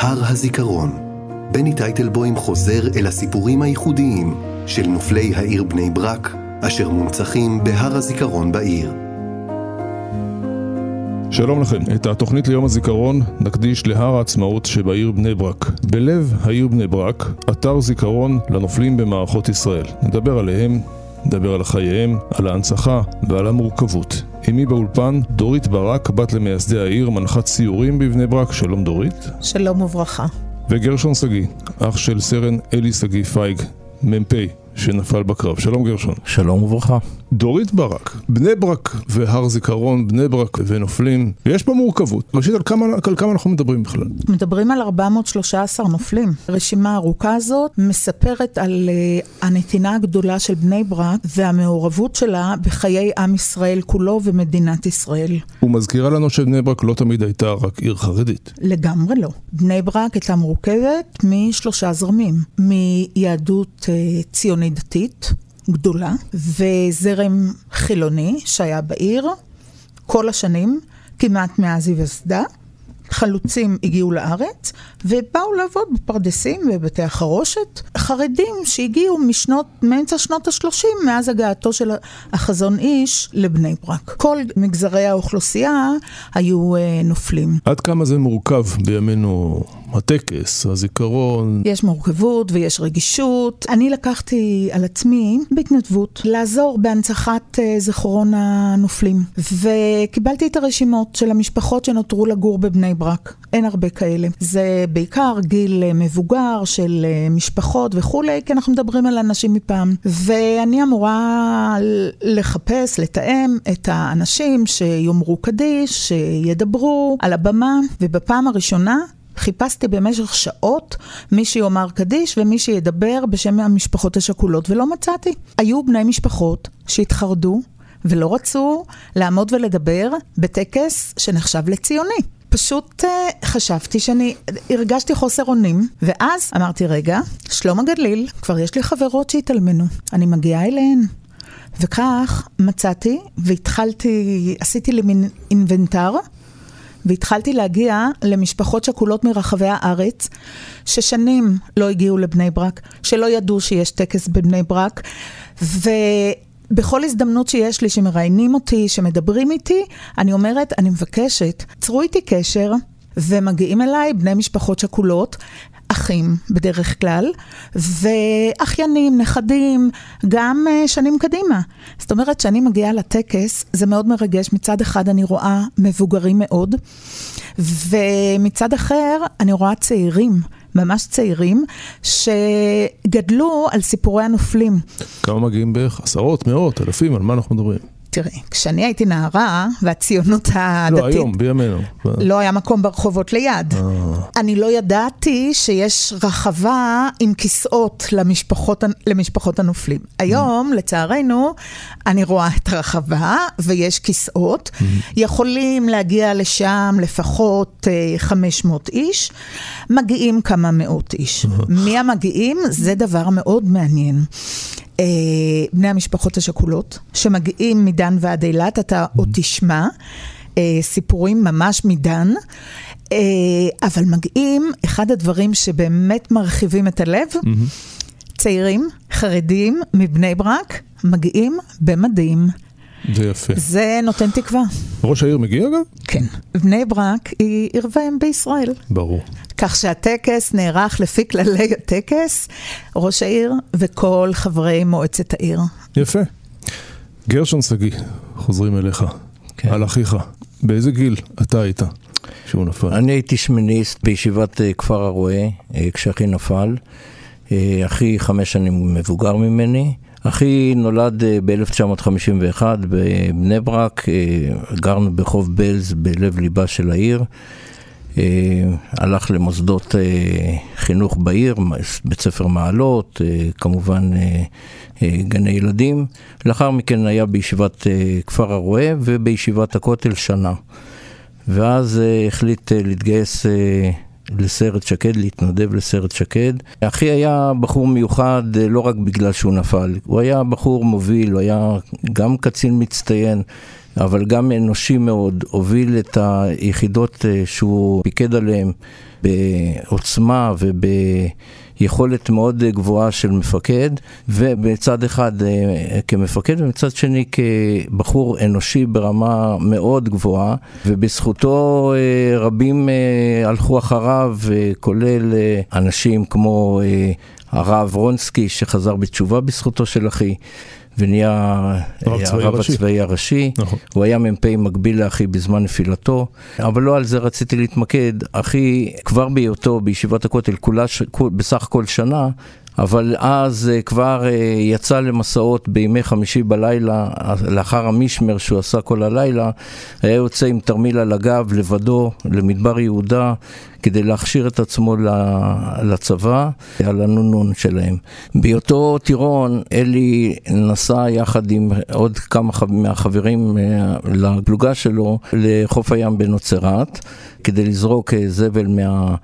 הר הזיכרון. בני טייטלבוים חוזר אל הסיפורים הייחודיים של נופלי העיר בני ברק, אשר מונצחים בהר הזיכרון בעיר. שלום לכם. את התוכנית ליום הזיכרון נקדיש להר העצמאות שבעיר בני ברק. בלב העיר בני ברק, אתר זיכרון לנופלים במערכות ישראל. נדבר עליהם, נדבר על חייהם, על ההנצחה ועל המורכבות. אמי באולפן, דורית ברק, בת למייסדי העיר, מנחת ציורים בבני ברק. שלום דורית. שלום וברכה. וגרשון שגיא, אח של סרן אלי שגיא פייג, מ"פ שנפל בקרב. שלום גרשון. שלום וברכה. דורית ברק, בני ברק והר זיכרון, בני ברק ונופלים, ויש פה מורכבות. ראשית, על כמה, על כמה אנחנו מדברים בכלל? מדברים על 413 נופלים. הרשימה הארוכה הזאת מספרת על uh, הנתינה הגדולה של בני ברק והמעורבות שלה בחיי עם ישראל כולו ומדינת ישראל. ומזכירה לנו שבני ברק לא תמיד הייתה רק עיר חרדית. לגמרי לא. בני ברק הייתה מורכבת משלושה זרמים. מיהדות uh, ציונית דתית. גדולה, וזרם חילוני שהיה בעיר כל השנים, כמעט מאז היווסדה. חלוצים הגיעו לארץ ובאו לעבוד בפרדסים ובבתי החרושת. חרדים שהגיעו משנות, מאמצע שנות ה-30, מאז הגעתו של החזון איש לבני ברק. כל מגזרי האוכלוסייה היו אה, נופלים. עד כמה זה מורכב בימינו הטקס, הזיכרון? יש מורכבות ויש רגישות. אני לקחתי על עצמי בהתנדבות לעזור בהנצחת אה, זיכרון הנופלים. וקיבלתי את הרשימות של המשפחות שנותרו לגור בבני ברק. אין הרבה כאלה. זה בעיקר גיל אה, מבוגר של אה, משפחות וכולי, כי אנחנו מדברים על אנשים מפעם. ואני אמורה לחפש, לתאם את האנשים שיאמרו קדיש, שידברו על הבמה, ובפעם הראשונה חיפשתי במשך שעות מי שיאמר קדיש ומי שידבר בשם המשפחות השכולות, ולא מצאתי. היו בני משפחות שהתחרדו ולא רצו לעמוד ולדבר בטקס שנחשב לציוני. פשוט uh, חשבתי שאני, הרגשתי חוסר אונים, ואז אמרתי, רגע, שלום הגליל, כבר יש לי חברות שהתאלמנו, אני מגיעה אליהן. וכך מצאתי והתחלתי, עשיתי לי מין אינבנטר, והתחלתי להגיע למשפחות שכולות מרחבי הארץ, ששנים לא הגיעו לבני ברק, שלא ידעו שיש טקס בבני ברק, ו... בכל הזדמנות שיש לי, שמראיינים אותי, שמדברים איתי, אני אומרת, אני מבקשת, צרו איתי קשר, ומגיעים אליי בני משפחות שכולות, אחים בדרך כלל, ואחיינים, נכדים, גם uh, שנים קדימה. זאת אומרת, כשאני מגיעה לטקס, זה מאוד מרגש. מצד אחד אני רואה מבוגרים מאוד, ומצד אחר אני רואה צעירים. ממש צעירים, שגדלו על סיפורי הנופלים. כמה מגיעים בערך? עשרות, מאות, אלפים, על מה אנחנו מדברים? תראה, כשאני הייתי נערה, והציונות הדתית... לא, היום, בימינו. לא היה מקום ברחובות ליד. אה. אני לא ידעתי שיש רחבה עם כיסאות למשפחות, למשפחות הנופלים. היום, לצערנו, אני רואה את הרחבה, ויש כיסאות. Mm-hmm. יכולים להגיע לשם לפחות 500 אה, איש. מגיעים כמה מאות איש. מי המגיעים? זה דבר מאוד מעניין. אה, בני המשפחות השכולות, שמגיעים מדן ועד אילת, אתה mm-hmm. עוד תשמע אה, סיפורים ממש מדן, אה, אבל מגיעים, אחד הדברים שבאמת מרחיבים את הלב, mm-hmm. צעירים, חרדים, מבני ברק, מגיעים במדים. זה יפה. זה נותן תקווה. ראש העיר מגיע אגב? כן. בני ברק היא עיר ואם בישראל. ברור. כך שהטקס נערך לפי כללי הטקס, ראש העיר וכל חברי מועצת העיר. יפה. גרשון שגיא, חוזרים אליך. כן. על אחיך. באיזה גיל אתה היית כשהוא נפל? אני הייתי שמיניסט בישיבת אה, כפר הרועה אה, כשאחי נפל. אה, אחי חמש שנים מבוגר ממני. אחי נולד ב-1951 בבני ברק, גרנו בחוב בלז בלב ליבה של העיר. אה, הלך למוסדות אה, חינוך בעיר, בית ספר מעלות, אה, כמובן גני ילדים. לאחר מכן היה בישיבת כפר הרועה ובישיבת הכותל שנה. ואז החליט להתגייס לסרט שקד, להתנדב לסרט שקד. אחי היה בחור מיוחד לא רק בגלל שהוא נפל, הוא היה בחור מוביל, הוא היה גם קצין מצטיין. אבל גם אנושי מאוד, הוביל את היחידות שהוא פיקד עליהן בעוצמה וביכולת מאוד גבוהה של מפקד, ובצד אחד כמפקד ומצד שני כבחור אנושי ברמה מאוד גבוהה, ובזכותו רבים הלכו אחריו, כולל אנשים כמו הרב רונסקי שחזר בתשובה בזכותו של אחי. ונהיה הרב הצבאי הראשי. נכון. הוא היה מ"פ מקביל לאחי בזמן נפילתו, אבל לא על זה רציתי להתמקד. אחי, כבר בהיותו בישיבת הכותל, כולה, בסך הכל שנה, אבל אז כבר יצא למסעות בימי חמישי בלילה, לאחר המשמר שהוא עשה כל הלילה, היה יוצא עם תרמיל על הגב לבדו למדבר יהודה כדי להכשיר את עצמו לצבא, על הנונון שלהם. בהיותו טירון, אלי נסע יחד עם עוד כמה מהחברים לפלוגה שלו לחוף הים בנוצרת, כדי לזרוק זבל מה...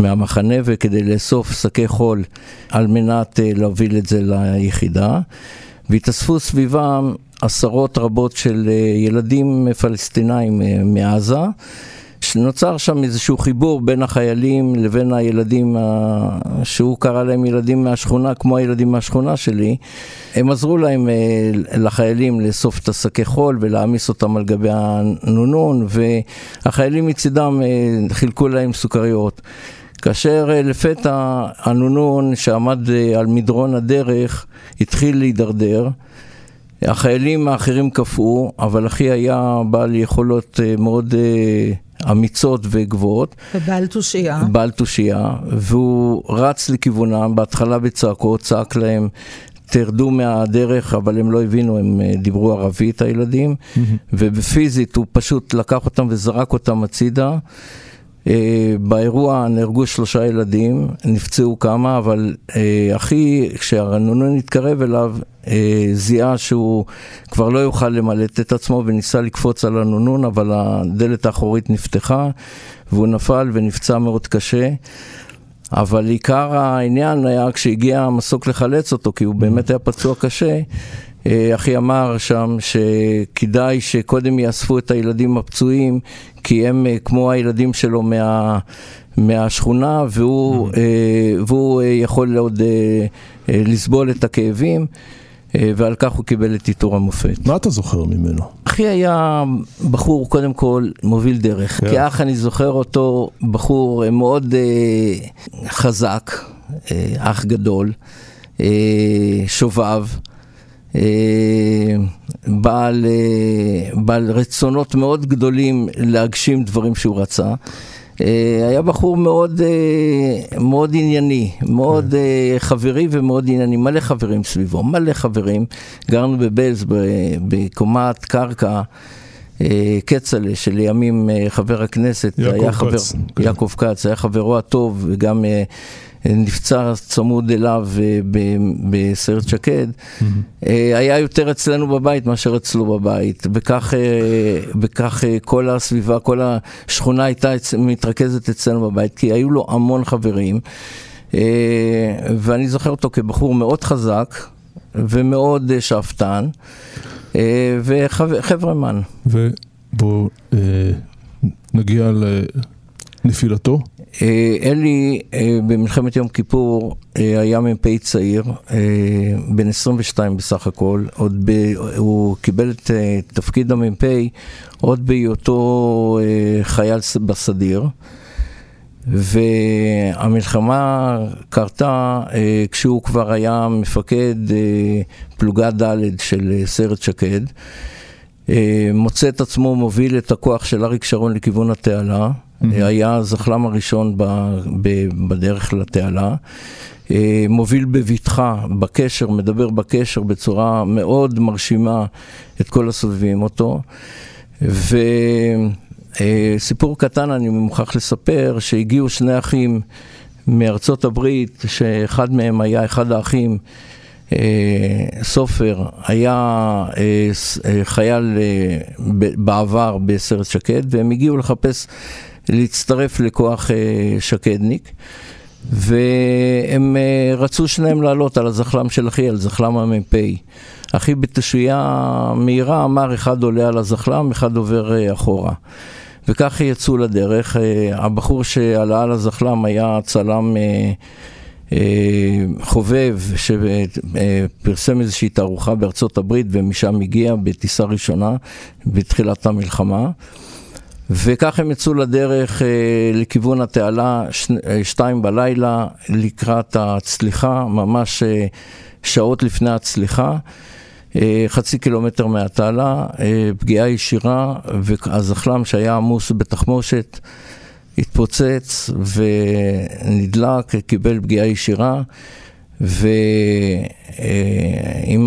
מהמחנה וכדי לאסוף שקי חול על מנת להוביל את זה ליחידה. והתאספו סביבם עשרות רבות של ילדים פלסטינאים מעזה. שנוצר שם איזשהו חיבור בין החיילים לבין הילדים שהוא קרא להם ילדים מהשכונה, כמו הילדים מהשכונה שלי. הם עזרו להם לחיילים לאסוף את השקי חול ולהעמיס אותם על גבי הנונון, והחיילים מצידם חילקו להם סוכריות. כאשר לפתע הנונון שעמד על מדרון הדרך התחיל להידרדר. החיילים האחרים קפאו, אבל אחי היה בעל יכולות מאוד אמיצות וגבוהות. ובעל תושייה. בעל תושייה, והוא רץ לכיוונם, בהתחלה בצעקות, צעק להם, תרדו מהדרך, אבל הם לא הבינו, הם דיברו ערבית הילדים, mm-hmm. ובפיזית הוא פשוט לקח אותם וזרק אותם הצידה. Uh, באירוע נהרגו שלושה ילדים, נפצעו כמה, אבל uh, אחי, כשהרנונון התקרב אליו, uh, זיהה שהוא כבר לא יוכל למלט את עצמו וניסה לקפוץ על הנונון, אבל הדלת האחורית נפתחה והוא נפל ונפצע מאוד קשה. אבל עיקר העניין היה כשהגיע המסוק לחלץ אותו, כי הוא באמת היה פצוע קשה, אחי אמר שם שכדאי שקודם יאספו את הילדים הפצועים, כי הם כמו הילדים שלו מה, מהשכונה, והוא, mm-hmm. והוא יכול עוד לסבול את הכאבים. ועל כך הוא קיבל את עיטור המופת. מה אתה זוכר ממנו? אחי היה בחור, קודם כל, מוביל דרך. Yeah. כאח אני זוכר אותו בחור מאוד חזק, אח גדול, שובב. בעל, בעל רצונות מאוד גדולים להגשים דברים שהוא רצה. היה בחור מאוד, מאוד ענייני, מאוד חברי ומאוד ענייני, מלא חברים סביבו, מלא חברים. גרנו בבלז בקומת קרקע. כצל'ה, שלימים חבר הכנסת, יעקב היה חבר, כץ, כן. יעקב כץ, היה חברו הטוב וגם נפצע צמוד אליו בסרט שקד, היה יותר אצלנו בבית מאשר אצלו בבית, וכך, וכך כל הסביבה, כל השכונה הייתה מתרכזת אצלנו בבית, כי היו לו המון חברים, ואני זוכר אותו כבחור מאוד חזק ומאוד שאפתן, וחברמן. ובואו נגיע לנפילתו. אלי במלחמת יום כיפור היה מ"פ צעיר, בן 22 בסך הכל, עוד ב, הוא קיבל את תפקיד המ"פ עוד בהיותו חייל בסדיר. והמלחמה קרתה כשהוא כבר היה מפקד פלוגה ד' של סרט שקד. מוצא את עצמו מוביל את הכוח של אריק שרון לכיוון התעלה. היה הזחלם הראשון ב, ב, בדרך לתעלה. מוביל בבטחה, בקשר, מדבר בקשר בצורה מאוד מרשימה את כל הסובבים אותו. וסיפור קטן אני מוכרח לספר, שהגיעו שני אחים מארצות הברית, שאחד מהם היה אחד האחים, סופר, היה חייל בעבר בסרט שקד, והם הגיעו לחפש להצטרף לכוח שקדניק, והם רצו שניהם לעלות על הזחלם של אחי, על זחלם המ"פ. אחי בתשויה מהירה אמר, אחד עולה על הזחלם, אחד עובר אחורה. וכך יצאו לדרך. הבחור שעלה על הזחלם היה צלם חובב שפרסם איזושהי תערוכה בארצות הברית ומשם הגיע בטיסה ראשונה בתחילת המלחמה. וכך הם יצאו לדרך לכיוון התעלה, שתיים בלילה, לקראת הצליחה, ממש שעות לפני הצליחה. חצי קילומטר מהתעלה, פגיעה ישירה, והזחלם שהיה עמוס בתחמושת התפוצץ ונדלק, קיבל פגיעה ישירה. ואם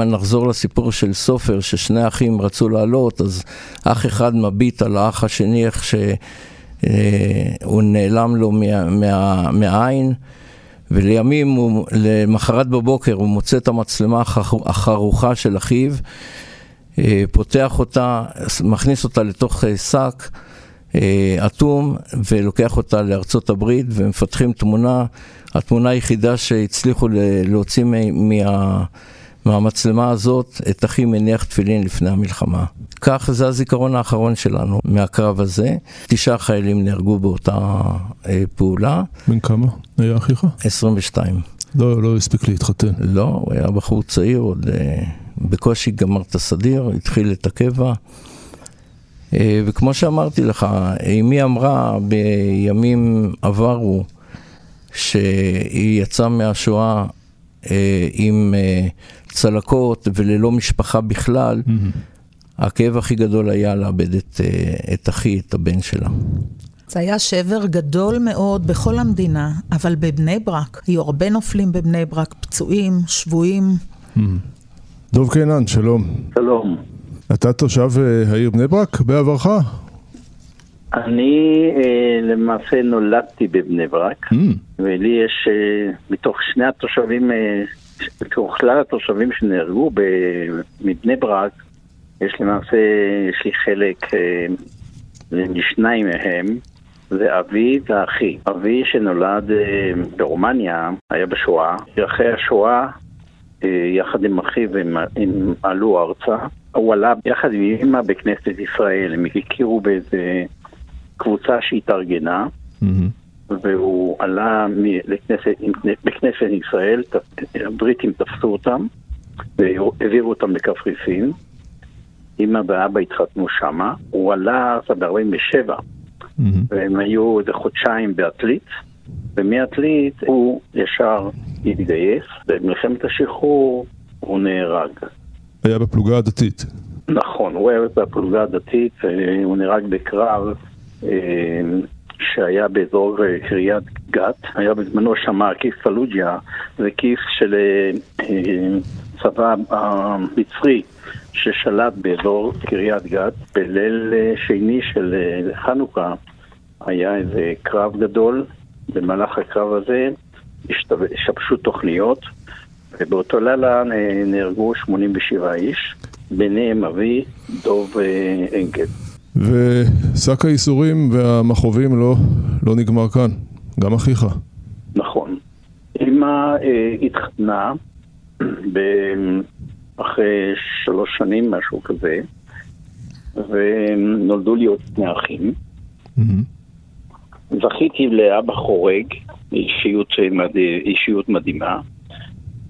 נחזור לסיפור של סופר, ששני אחים רצו לעלות, אז אח אחד מביט על האח השני, איך שהוא נעלם לו מה, מה, מהעין, ולימים, הוא, למחרת בבוקר, הוא מוצא את המצלמה החרוכה של אחיו, פותח אותה, מכניס אותה לתוך שק. אטום ולוקח אותה לארצות הברית ומפתחים תמונה, התמונה היחידה שהצליחו להוציא מה, מהמצלמה הזאת את אחי מניח תפילין לפני המלחמה. כך זה הזיכרון האחרון שלנו מהקרב הזה. תשעה חיילים נהרגו באותה פעולה. בן כמה היה אחיך? 22. לא, לא הספיק להתחתן. לא, הוא היה בחור צעיר, עוד בקושי גמר את הסדיר, התחיל את הקבע. וכמו שאמרתי לך, אמי אמרה בימים עברו שהיא יצאה מהשואה עם צלקות וללא משפחה בכלל, mm-hmm. הכאב הכי גדול היה לאבד את, את אחי, את הבן שלה. זה היה שבר גדול מאוד בכל המדינה, אבל בבני ברק, היו הרבה נופלים בבני ברק, פצועים, שבויים. Mm-hmm. דוב קינן, שלום. שלום. אתה תושב העיר בני ברק בעברך? אני למעשה נולדתי בבני ברק, mm. ולי יש, מתוך שני התושבים, מתוך כלל התושבים שנהרגו מבני ברק, יש למעשה, יש לי חלק לשניים מהם, זה אבי ואחי. אבי שנולד ברומניה, היה בשואה, אחרי השואה, יחד עם אחיו הם, הם עלו ארצה. הוא עלה יחד עם אמא בכנסת ישראל, הם הכירו באיזה קבוצה שהתארגנה, mm-hmm. והוא עלה לכנסת, בכנסת ישראל, הבריטים תפסו אותם והעבירו אותם לקפריסין. אמא ואבא התחתנו שמה, הוא עלה אז ב-47, mm-hmm. והם היו איזה חודשיים בעתלית, ומעתלית הוא ישר התגייס, במלחמת השחרור הוא נהרג. היה בפלוגה הדתית. נכון, הוא היה בפלוגה הדתית, הוא נהרג בקרב שהיה באזור קריית גת, היה בזמנו שם כיס פלוג'יה, זה כיס של צבא המצרי ששלט באזור קריית גת. בליל שני של חנוכה היה איזה קרב גדול, במהלך הקרב הזה השתבשו תוכניות. ובאותו לילה נהרגו 87 איש, ביניהם אבי דוב אנגל. ושק הייסורים והמכאובים לא, לא נגמר כאן, גם אחיך. נכון. אמא התחתנה אחרי שלוש שנים, משהו כזה, ונולדו לי עוד שני אחים. זכיתי לאבא חורג, אישיות, אישיות מדהימה.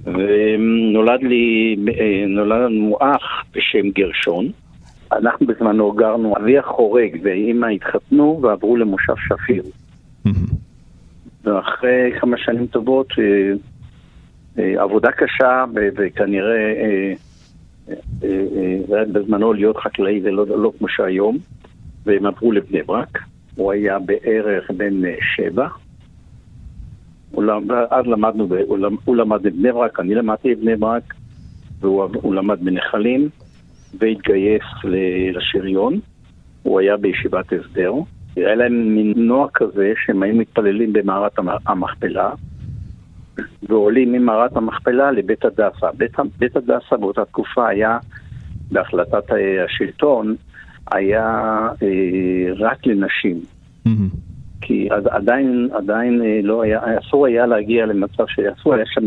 ונולד לי, נולד לנו אח בשם גרשון. אנחנו בזמנו גרנו, אבי החורג ואימא התחתנו ועברו למושב שפיר. ואחרי כמה שנים טובות, עבודה קשה וכנראה זה היה בזמנו להיות חקלאי זה לא, לא כמו שהיום, והם עברו לבני ברק. הוא היה בערך בן שבע. אז למדנו, הוא למד בבני ברק, אני למדתי בבני ברק, והוא למד בנחלים, והתגייס לשריון. הוא היה בישיבת הסדר. היה להם מין נועה כזה שהם היו מתפללים במערת המכפלה, ועולים ממערת המכפלה לבית הדסה. בית, בית הדסה באותה תקופה היה, בהחלטת השלטון, היה אה, רק לנשים. Mm-hmm. כי עדיין, עדיין אה, לא היה, אסור היה להגיע למצב שאסור היה שם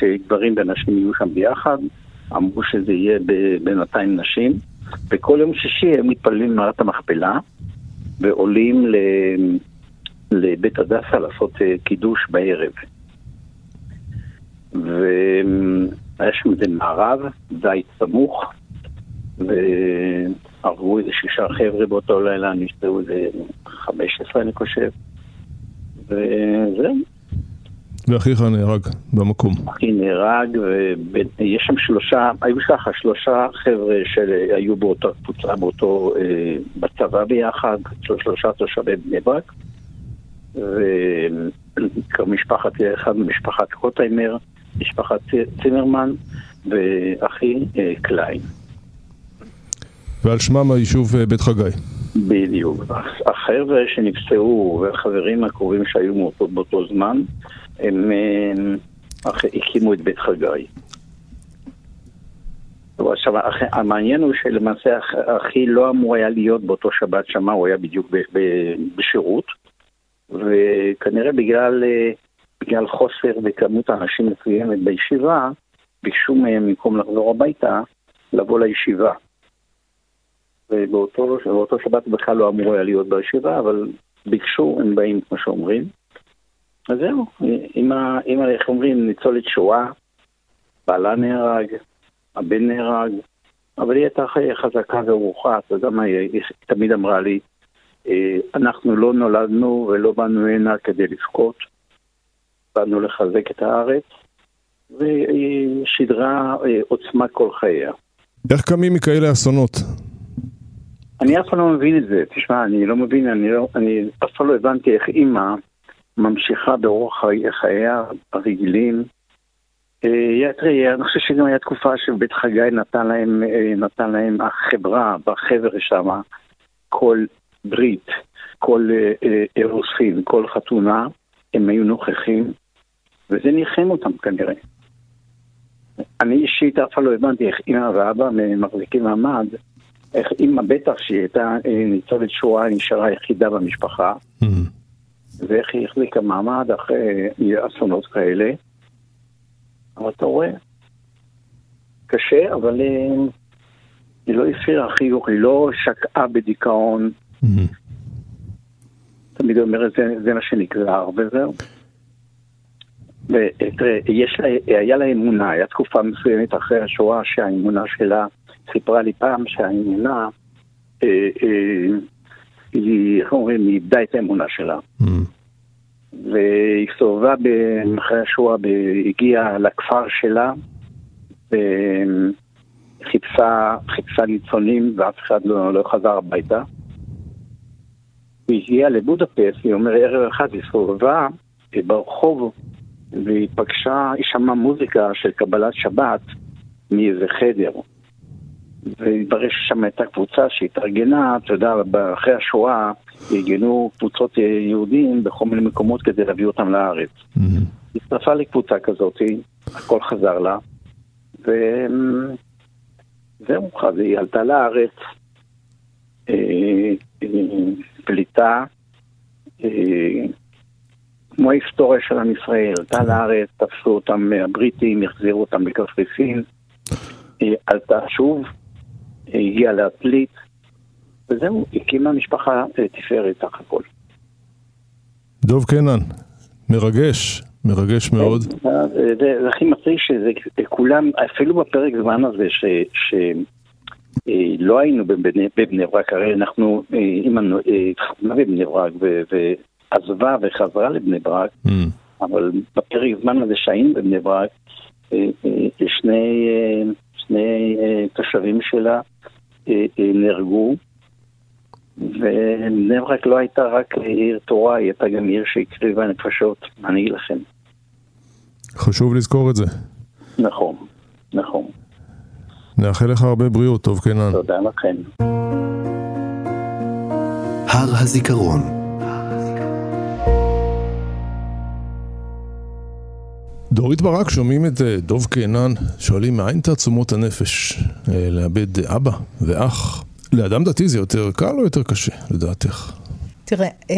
שגברים ונשים יהיו שם ביחד, אמרו שזה יהיה ב-200 נשים, וכל יום שישי הם מתפללים במערת המכפלה, ועולים ל... לבית הדסה לעשות אה, קידוש בערב. והיה שם איזה מערב, די סמוך, והרגו איזה שישה חבר'ה באותו לילה, נשתהו איזה 15 אני חושב, וזהו. ואחיך נהרג במקום. אחי נהרג, ויש שם שלושה, היו ככה שלושה חבר'ה שהיו באותה קבוצה, באותו, אה, בצבא ביחד, שלושה תושבי בני ברק, ומשפחת, אחד ממשפחת קוטיימר, משפחת צימרמן, ואחי אה, קליין. ועל שמם היישוב אה, בית חגי. בדיוק. החבר'ה שנפצעו והחברים הקרובים שהיו באותו זמן, הם הקימו את בית חגי. עכשיו, המעניין הוא שלמעשה אחי לא אמור היה להיות באותו שבת שמה, הוא היה בדיוק בשירות, וכנראה בגלל, בגלל חוסר בכמות האנשים מסוימת בישיבה, ביקשו מהם, במקום לחזור הביתה, לבוא לישיבה. ובאותו שבת בכלל לא אמור היה להיות בישיבה, אבל ביקשו, הם באים כמו שאומרים. אז זהו, אם איך אומרים, ניצולת שואה, בעלה נהרג, הבן נהרג, אבל היא הייתה חזקה ורוחה, אתה יודע מה, היא תמיד אמרה לי, אה, אנחנו לא נולדנו ולא באנו הנה כדי לבכות, באנו לחזק את הארץ, והיא שידרה אה, עוצמה כל חייה. איך קמים מכאלה אסונות? אני אף פעם לא מבין את זה, תשמע, אני לא מבין, אני, לא, אני אף פעם לא הבנתי איך אימא ממשיכה באורח חייה הרגילים. אה, תראי, אני חושב שגם הייתה תקופה שבית חגי נתן להם, אה, נתן להם החברה בחבר'ה שם, כל ברית, כל אה, אירוסין, כל חתונה, הם היו נוכחים, וזה ניחם אותם כנראה. אני אישית אף פעם לא הבנתי איך אמא ואבא מחזיקים מעמד, איך אמא בטח שהיא הייתה ניצולת שואה, נשארה יחידה במשפחה. Mm-hmm. ואיך היא החזיקה מעמד אחרי אסונות כאלה. אבל אתה רואה, קשה, אבל אה, היא לא הפריעה חיוך, היא לא שקעה בדיכאון. תמיד אומרת, זה, זה מה שנגזר, וזהו. ותראה, לה, היה לה אמונה, הייתה תקופה מסוימת אחרי השואה שהאמונה שלה, סיפרה לי פעם שהאמונה, אה, אה, היא, איך אומרים, היא איבדה את האמונה שלה. Mm. והיא הסתובבה אחרי השואה, הגיעה לכפר שלה, וחיפשה ניצונים ואף אחד לא, לא חזר הביתה. היא הגיעה לבודפסט, היא אומרת, ערב אחד היא הסתובבה ברחוב והיא פגשה, היא שמעה מוזיקה של קבלת שבת מאיזה חדר. והתברר ששם הייתה קבוצה שהתארגנה, אתה יודע, אחרי השואה ארגנו קבוצות יהודים בכל מיני מקומות כדי להביא אותם לארץ. Mm-hmm. הצטרפה לקבוצה כזאת, הכל חזר לה, וזהו, אז היא עלתה לארץ, אה, אה, פליטה, אה, כמו ההיסטוריה של עם ישראל, עלתה לארץ, תפסו אותם הבריטים, החזירו אותם לקפריסין, עלתה שוב, הגיעה להפליט, וזהו, הקימה משפחה תפארת סך הכל. דוב קנן, מרגש, מרגש מאוד. זה, זה הכי מצחיק שזה כולם, אפילו בפרק זמן הזה ש... ש לא היינו בבני, בבני ברק, הרי אנחנו, אימא התחתנה בבני ברק ועזבה וחזרה לבני ברק, mm. אבל בפרק זמן הזה שהיינו בבני ברק, שני, שני תושבים שלה נהרגו, ובני ברק לא הייתה רק עיר תורה, היא הייתה גם עיר שהקריבה נפשות, אני אגיד לכם. חשוב לזכור את זה. נכון, נכון. נאחל לך הרבה בריאות, טוב קנן. תודה לכם. הר הזיכרון דורית ברק, שומעים את אה, דוב קינן, שואלים מאין תעצומות הנפש אה, לאבד אבא ואח? לאדם דתי זה יותר קל או יותר קשה, לדעתך? תראה, אה,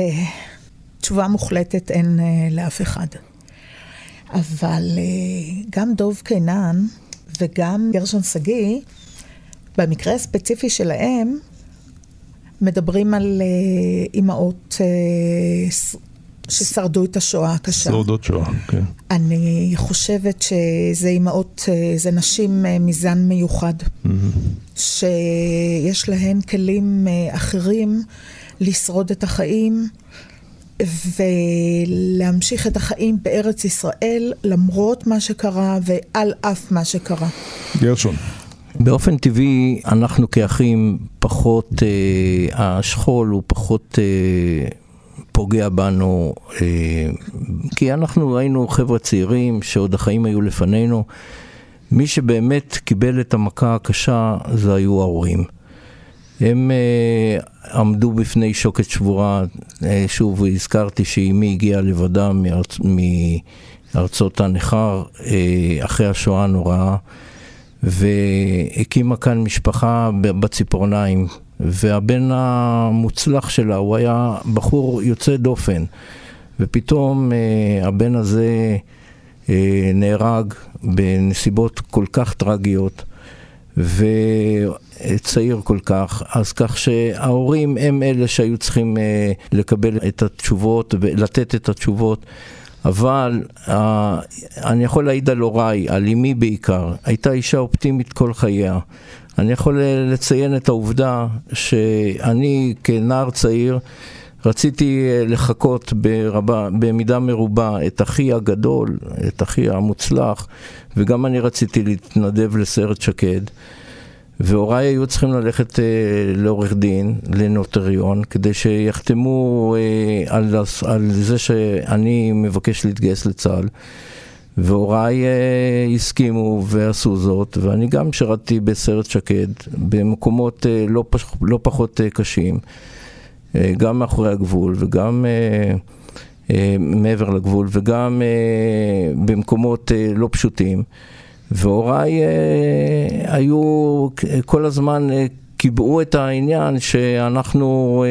תשובה מוחלטת אין לאף אחד. אבל גם דוב קינן וגם גרשון שגיא, במקרה הספציפי שלהם, מדברים על אימהות ששרדו את השואה הקשה. שורדות שואה, כן. אני חושבת שזה אימהות, uh, זה נשים uh, מזן מיוחד, mm-hmm. שיש להן כלים uh, אחרים לשרוד את החיים. ולהמשיך את החיים בארץ ישראל למרות מה שקרה ועל אף מה שקרה. גרשון. באופן טבעי אנחנו כאחים פחות, אה, השכול הוא פחות אה, פוגע בנו, אה, כי אנחנו היינו חבר'ה צעירים שעוד החיים היו לפנינו. מי שבאמת קיבל את המכה הקשה זה היו ההורים. הם uh, עמדו בפני שוקת שבורה, uh, שוב הזכרתי שאימי הגיעה לבדה מארצ... מארצות הנכר uh, אחרי השואה הנוראה, והקימה כאן משפחה בציפורניים, והבן המוצלח שלה, הוא היה בחור יוצא דופן, ופתאום uh, הבן הזה uh, נהרג בנסיבות כל כך טרגיות. וצעיר כל כך, אז כך שההורים הם אלה שהיו צריכים אה, לקבל את התשובות ולתת את התשובות. אבל אה, אני יכול להעיד על הוריי, על אמי בעיקר, הייתה אישה אופטימית כל חייה. אני יכול לציין את העובדה שאני כנער צעיר רציתי אה, לחקות ברבה, במידה מרובה את אחי הגדול, את אחי המוצלח, וגם אני רציתי להתנדב לסרט שקד. והוריי היו צריכים ללכת אה, לעורך דין, לנוטריון, כדי שיחתמו אה, על, על זה שאני מבקש להתגייס לצה"ל. והוריי אה, הסכימו ועשו זאת, ואני גם שירתתי בסרט שקד, במקומות אה, לא, פש, לא פחות אה, קשים. אה, גם מאחורי הגבול וגם אה, אה, מעבר לגבול וגם במקומות לא פשוטים. והוריי היו כל הזמן קיבעו את העניין שאנחנו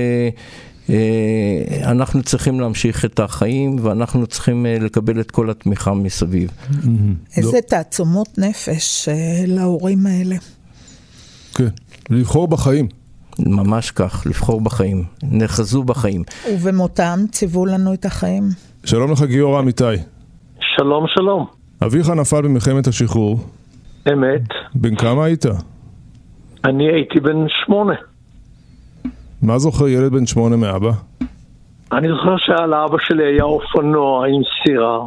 אנחנו צריכים להמשיך את החיים ואנחנו צריכים לקבל את כל התמיכה מסביב. איזה תעצומות נפש להורים האלה. כן, לבחור בחיים. ממש כך, לבחור בחיים, נאחזו בחיים. ובמותם ציוו לנו את החיים. שלום לך גיורא אמיתי. שלום, שלום. אביך נפל במלחמת השחרור. אמת. בן כמה היית? אני הייתי בן שמונה. מה זוכר ילד בן שמונה מאבא? אני זוכר שהיה לאבא שלי היה אופנוע עם סירה,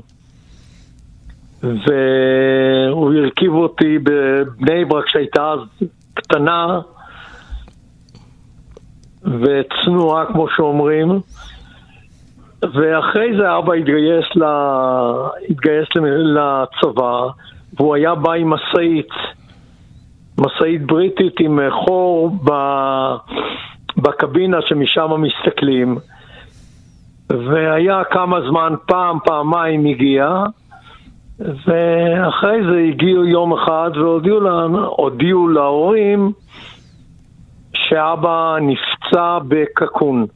והוא הרכיב אותי בבני ברק שהייתה אז קטנה, וצנועה, כמו שאומרים. ואחרי זה אבא התגייס, ל... התגייס לצבא, והוא היה בא עם משאית, משאית בריטית עם חור ב... בקבינה שמשם מסתכלים. והיה כמה זמן, פעם, פעמיים הגיע, ואחרי זה הגיעו יום אחד והודיעו להורים שאבא נפצע בקקון.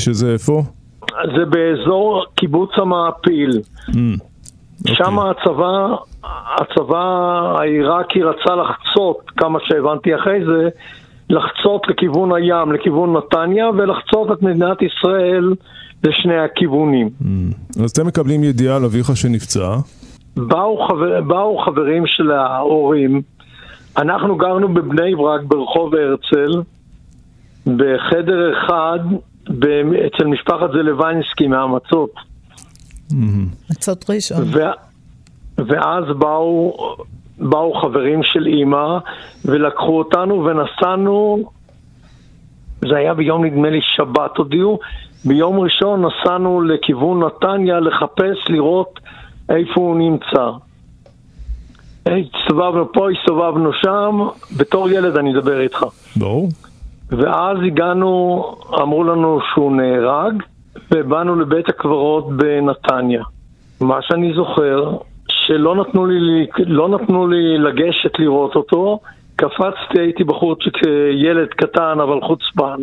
שזה איפה? זה באזור קיבוץ המעפיל. Mm, okay. שם אוקיי. הצבא, הצבא העיראקי רצה לחצות, כמה שהבנתי אחרי זה, לחצות לכיוון הים, לכיוון נתניה, ולחצות את מדינת ישראל לשני הכיוונים. Mm. אז אתם מקבלים ידיעה על אביך שנפצע? באו, חבר, באו חברים של ההורים, אנחנו גרנו בבני ברק ברחוב הרצל, בחדר אחד אצל משפחת זלווינסקי מהמצות. מצות ראשון. ואז באו, באו חברים של אימא ולקחו אותנו ונסענו, זה היה ביום נדמה לי שבת הודיעו, ביום ראשון נסענו לכיוון נתניה לחפש, לראות איפה הוא נמצא. הסתובבנו פה, הסתובבנו שם, בתור ילד אני אדבר איתך. ברור. ואז הגענו, אמרו לנו שהוא נהרג, ובאנו לבית הקברות בנתניה. מה שאני זוכר, שלא נתנו לי, לא נתנו לי לגשת לראות אותו, קפצתי, הייתי בחורצ'יק ילד קטן אבל חוצפן,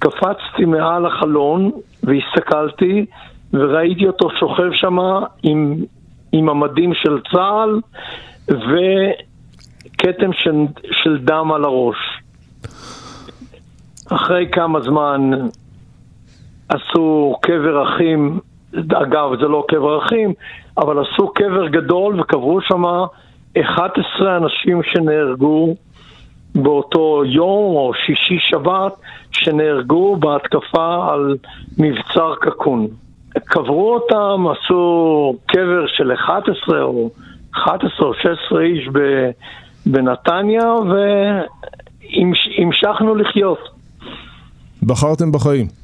קפצתי מעל החלון והסתכלתי וראיתי אותו שוכב שם עם, עם המדים של צה"ל וכתם של, של דם על הראש. אחרי כמה זמן עשו קבר אחים, אגב זה לא קבר אחים, אבל עשו קבר גדול וקברו שם 11 אנשים שנהרגו באותו יום או שישי שבת שנהרגו בהתקפה על מבצר קקון. קברו אותם, עשו קבר של 11 או 11 או 16 איש בנתניה והמשכנו לחיות. בחרתם בחיים.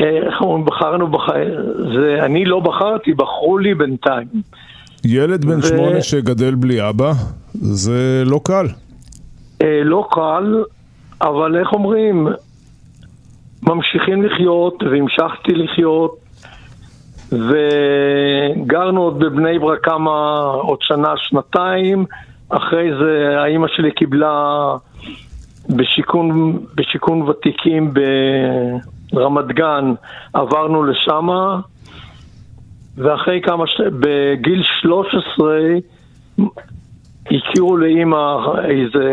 איך אומרים, בחרנו בחיים, זה, אני לא בחרתי, בחרו לי בינתיים. ילד בן ו... שמונה שגדל בלי אבא, זה לא קל. אה, לא קל, אבל איך אומרים, ממשיכים לחיות, והמשכתי לחיות, וגרנו עוד בבני ברק כמה, עוד שנה, שנתיים, אחרי זה האימא שלי קיבלה בשיכון, בשיכון ותיקים ברמת גן, עברנו לשמה, ואחרי כמה, ש... בגיל 13 הכירו לאימא איזה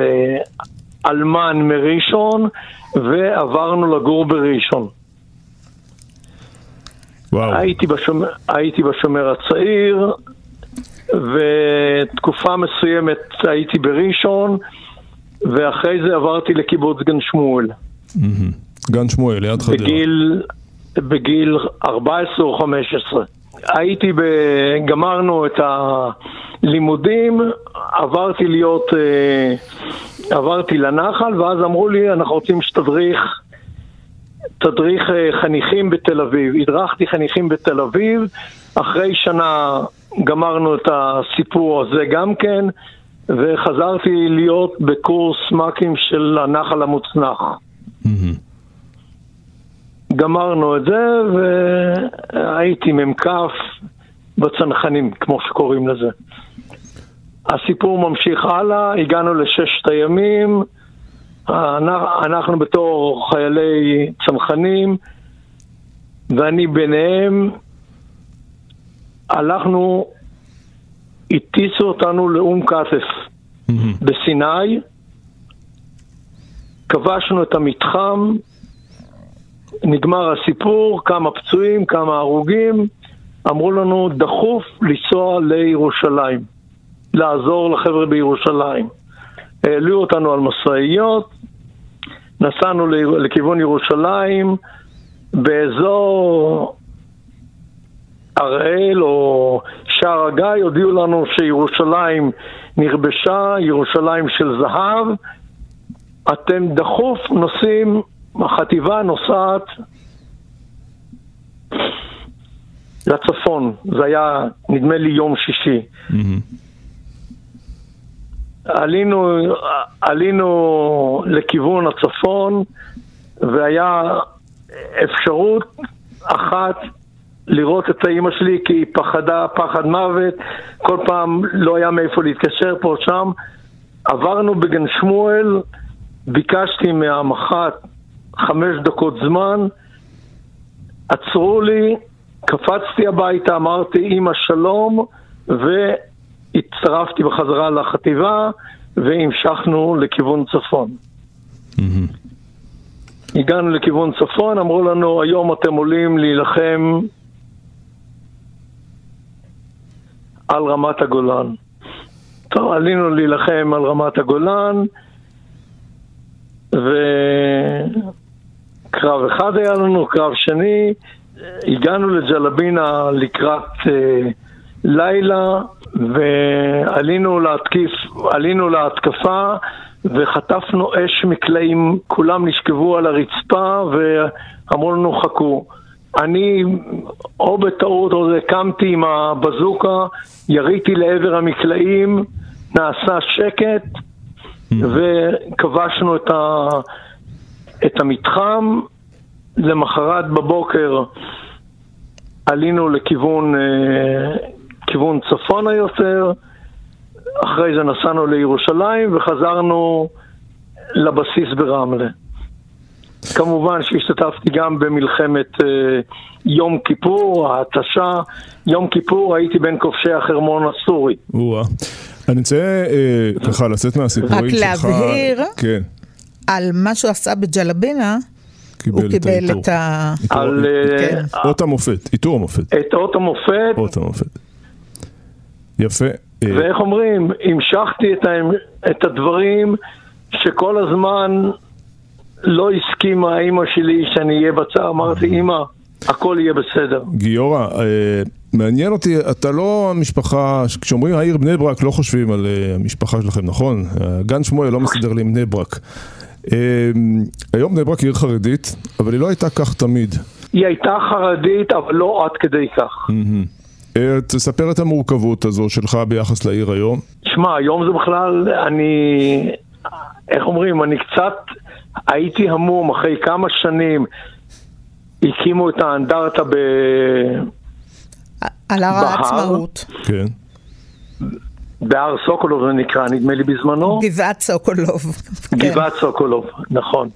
אלמן מראשון, ועברנו לגור בראשון. וואו. הייתי בשומר, הייתי בשומר הצעיר, ותקופה מסוימת הייתי בראשון, ואחרי זה עברתי לקיבוץ גן שמואל. גן שמואל, ליד חדרה. בגיל, בגיל 14 או 15. הייתי, ב... גמרנו את הלימודים, עברתי להיות, אה, עברתי לנחל, ואז אמרו לי, אנחנו רוצים שתדריך תדריך אה, חניכים בתל אביב. הדרכתי חניכים בתל אביב, אחרי שנה גמרנו את הסיפור הזה גם כן, וחזרתי להיות בקורס מ"כים של הנחל המוצנח. גמרנו את זה, והייתי מ"כ בצנחנים, כמו שקוראים לזה. הסיפור ממשיך הלאה, הגענו לששת הימים, אנחנו בתור חיילי צנחנים, ואני ביניהם, הלכנו, הטיסו אותנו לאום כתף בסיני, כבשנו את המתחם, נגמר הסיפור, כמה פצועים, כמה הרוגים, אמרו לנו דחוף לנסוע לירושלים, לעזור לחבר'ה בירושלים. העלו אותנו על משאיות, נסענו לכיוון ירושלים, באזור הראל או שער הגיא הודיעו לנו שירושלים נכבשה, ירושלים של זהב, אתם דחוף נוסעים, החטיבה נוסעת לצפון, זה היה נדמה לי יום שישי. Mm-hmm. עלינו, עלינו לכיוון הצפון והיה אפשרות אחת לראות את האימא שלי כי היא פחדה פחד מוות, כל פעם לא היה מאיפה להתקשר פה או שם. עברנו בגן שמואל, ביקשתי מהמח"ט חמש דקות זמן, עצרו לי, קפצתי הביתה, אמרתי אימא שלום, ו... הצטרפתי בחזרה לחטיבה והמשכנו לכיוון צפון. Mm-hmm. הגענו לכיוון צפון, אמרו לנו, היום אתם עולים להילחם על רמת הגולן. טוב, עלינו להילחם על רמת הגולן, וקרב אחד היה לנו, קרב שני, הגענו לג'לבינה לקראת אה, לילה, ועלינו להתקיף, עלינו להתקפה וחטפנו אש מקלעים, כולם נשכבו על הרצפה ואמרו לנו חכו. אני או בטעות או זה קמתי עם הבזוקה, יריתי לעבר המקלעים, נעשה שקט וכבשנו את, ה, את המתחם. למחרת בבוקר עלינו לכיוון אה, לכיוון צפונה יותר, אחרי זה נסענו לירושלים וחזרנו לבסיס ברמלה. כמובן שהשתתפתי גם במלחמת אה, יום כיפור, ההתשה. יום כיפור הייתי בין כובשי החרמון הסורי. אני רוצה אה, ככה לצאת מהסיפורים רק שלך. להבהיר. כן. על מה שהוא עשה בג'לבינה, הוא קיבל את ה... על אה, כן. אות המופת, עיטור המופת. את אות המופת, אות המופת. יפה. אה, ואיך אומרים, המשכתי את, ה- את הדברים שכל הזמן לא הסכימה אימא שלי שאני אהיה בצער, אמרתי, אימא, הכל יהיה בסדר. גיורא, אה, מעניין אותי, אתה לא המשפחה, כשאומרים העיר בני ברק לא חושבים על אה, המשפחה שלכם, נכון? אה, גן שמואל לא מסתדר לי עם בני ברק. אה, היום בני ברק היא עיר חרדית, אבל היא לא הייתה כך תמיד. היא הייתה חרדית, אבל לא עד כדי כך. אה, תספר את המורכבות הזו שלך ביחס לעיר היום. שמע, היום זה בכלל, אני, איך אומרים, אני קצת הייתי המום אחרי כמה שנים. הקימו את האנדרטה ב... על הר? העצמאות. כן. בהר סוקולוב זה נקרא, נדמה לי בזמנו. גבעת סוקולוב. כן. גבעת סוקולוב, נכון.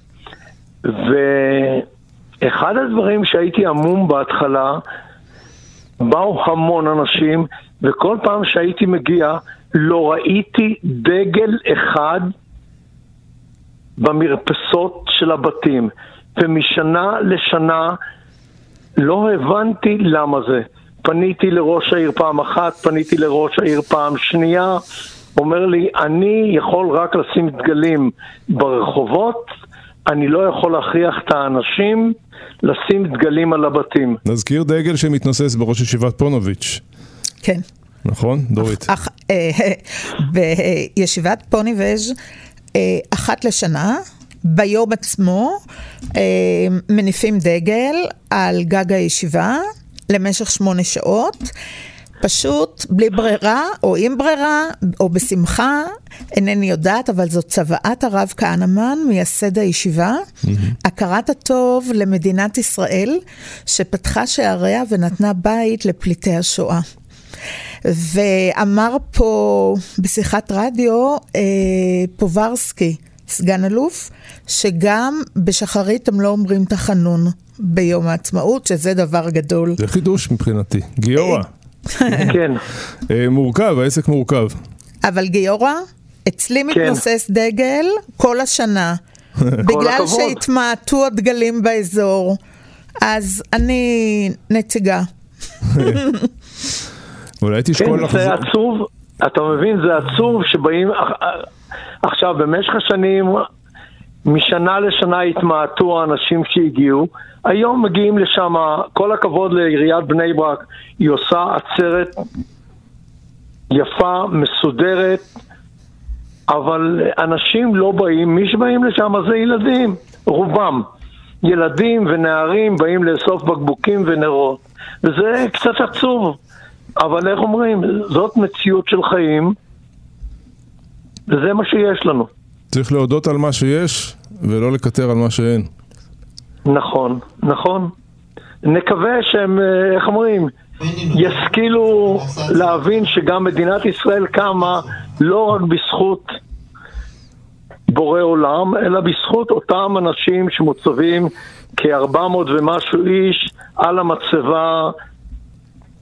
ואחד הדברים שהייתי עמום בהתחלה, באו המון אנשים, וכל פעם שהייתי מגיע, לא ראיתי דגל אחד במרפסות של הבתים. ומשנה לשנה לא הבנתי למה זה. פניתי לראש העיר פעם אחת, פניתי לראש העיר פעם שנייה, אומר לי, אני יכול רק לשים דגלים ברחובות, אני לא יכול להכריח את האנשים לשים דגלים על הבתים. נזכיר דגל שמתנוסס בראש ישיבת פונוביץ', כן. נכון? דורית. אך, אה, בישיבת פוניבז' אה, אחת לשנה, ביום עצמו, אה, מניפים דגל על גג הישיבה למשך שמונה שעות. פשוט בלי ברירה, או עם ברירה, או בשמחה, אינני יודעת, אבל זאת צוואת הרב כהנמן, מייסד הישיבה, הכרת הטוב למדינת ישראל, שפתחה שעריה ונתנה בית לפליטי השואה. ואמר פה בשיחת רדיו אה, פוברסקי, סגן אלוף, שגם בשחרית הם לא אומרים תחנון ביום העצמאות, שזה דבר גדול. זה חידוש מבחינתי. גיורא, כן, אה, מורכב, העסק מורכב. אבל גיורא, אצלי מתנוסס דגל כל השנה. בגלל. שהתמעטו הדגלים באזור, אז אני נציגה. אולי כן, תשקול זה לחזור. עצוב, אתה מבין, זה עצוב שבאים, עכשיו, במשך השנים, משנה לשנה התמעטו האנשים שהגיעו, היום מגיעים לשם, כל הכבוד לעיריית בני ברק, היא עושה עצרת יפה, מסודרת, אבל אנשים לא באים, מי שבאים לשם זה ילדים, רובם. ילדים ונערים באים לאסוף בקבוקים ונרות, וזה קצת עצוב. אבל איך אומרים, זאת מציאות של חיים, וזה מה שיש לנו. צריך להודות על מה שיש, ולא לקטר על מה שאין. נכון, נכון. נקווה שהם, אה, איך אומרים, ישכילו להבין שגם מדינת ישראל קמה לא רק בזכות בורא עולם, אלא בזכות אותם אנשים שמוצבים כ-400 ומשהו איש על המצבה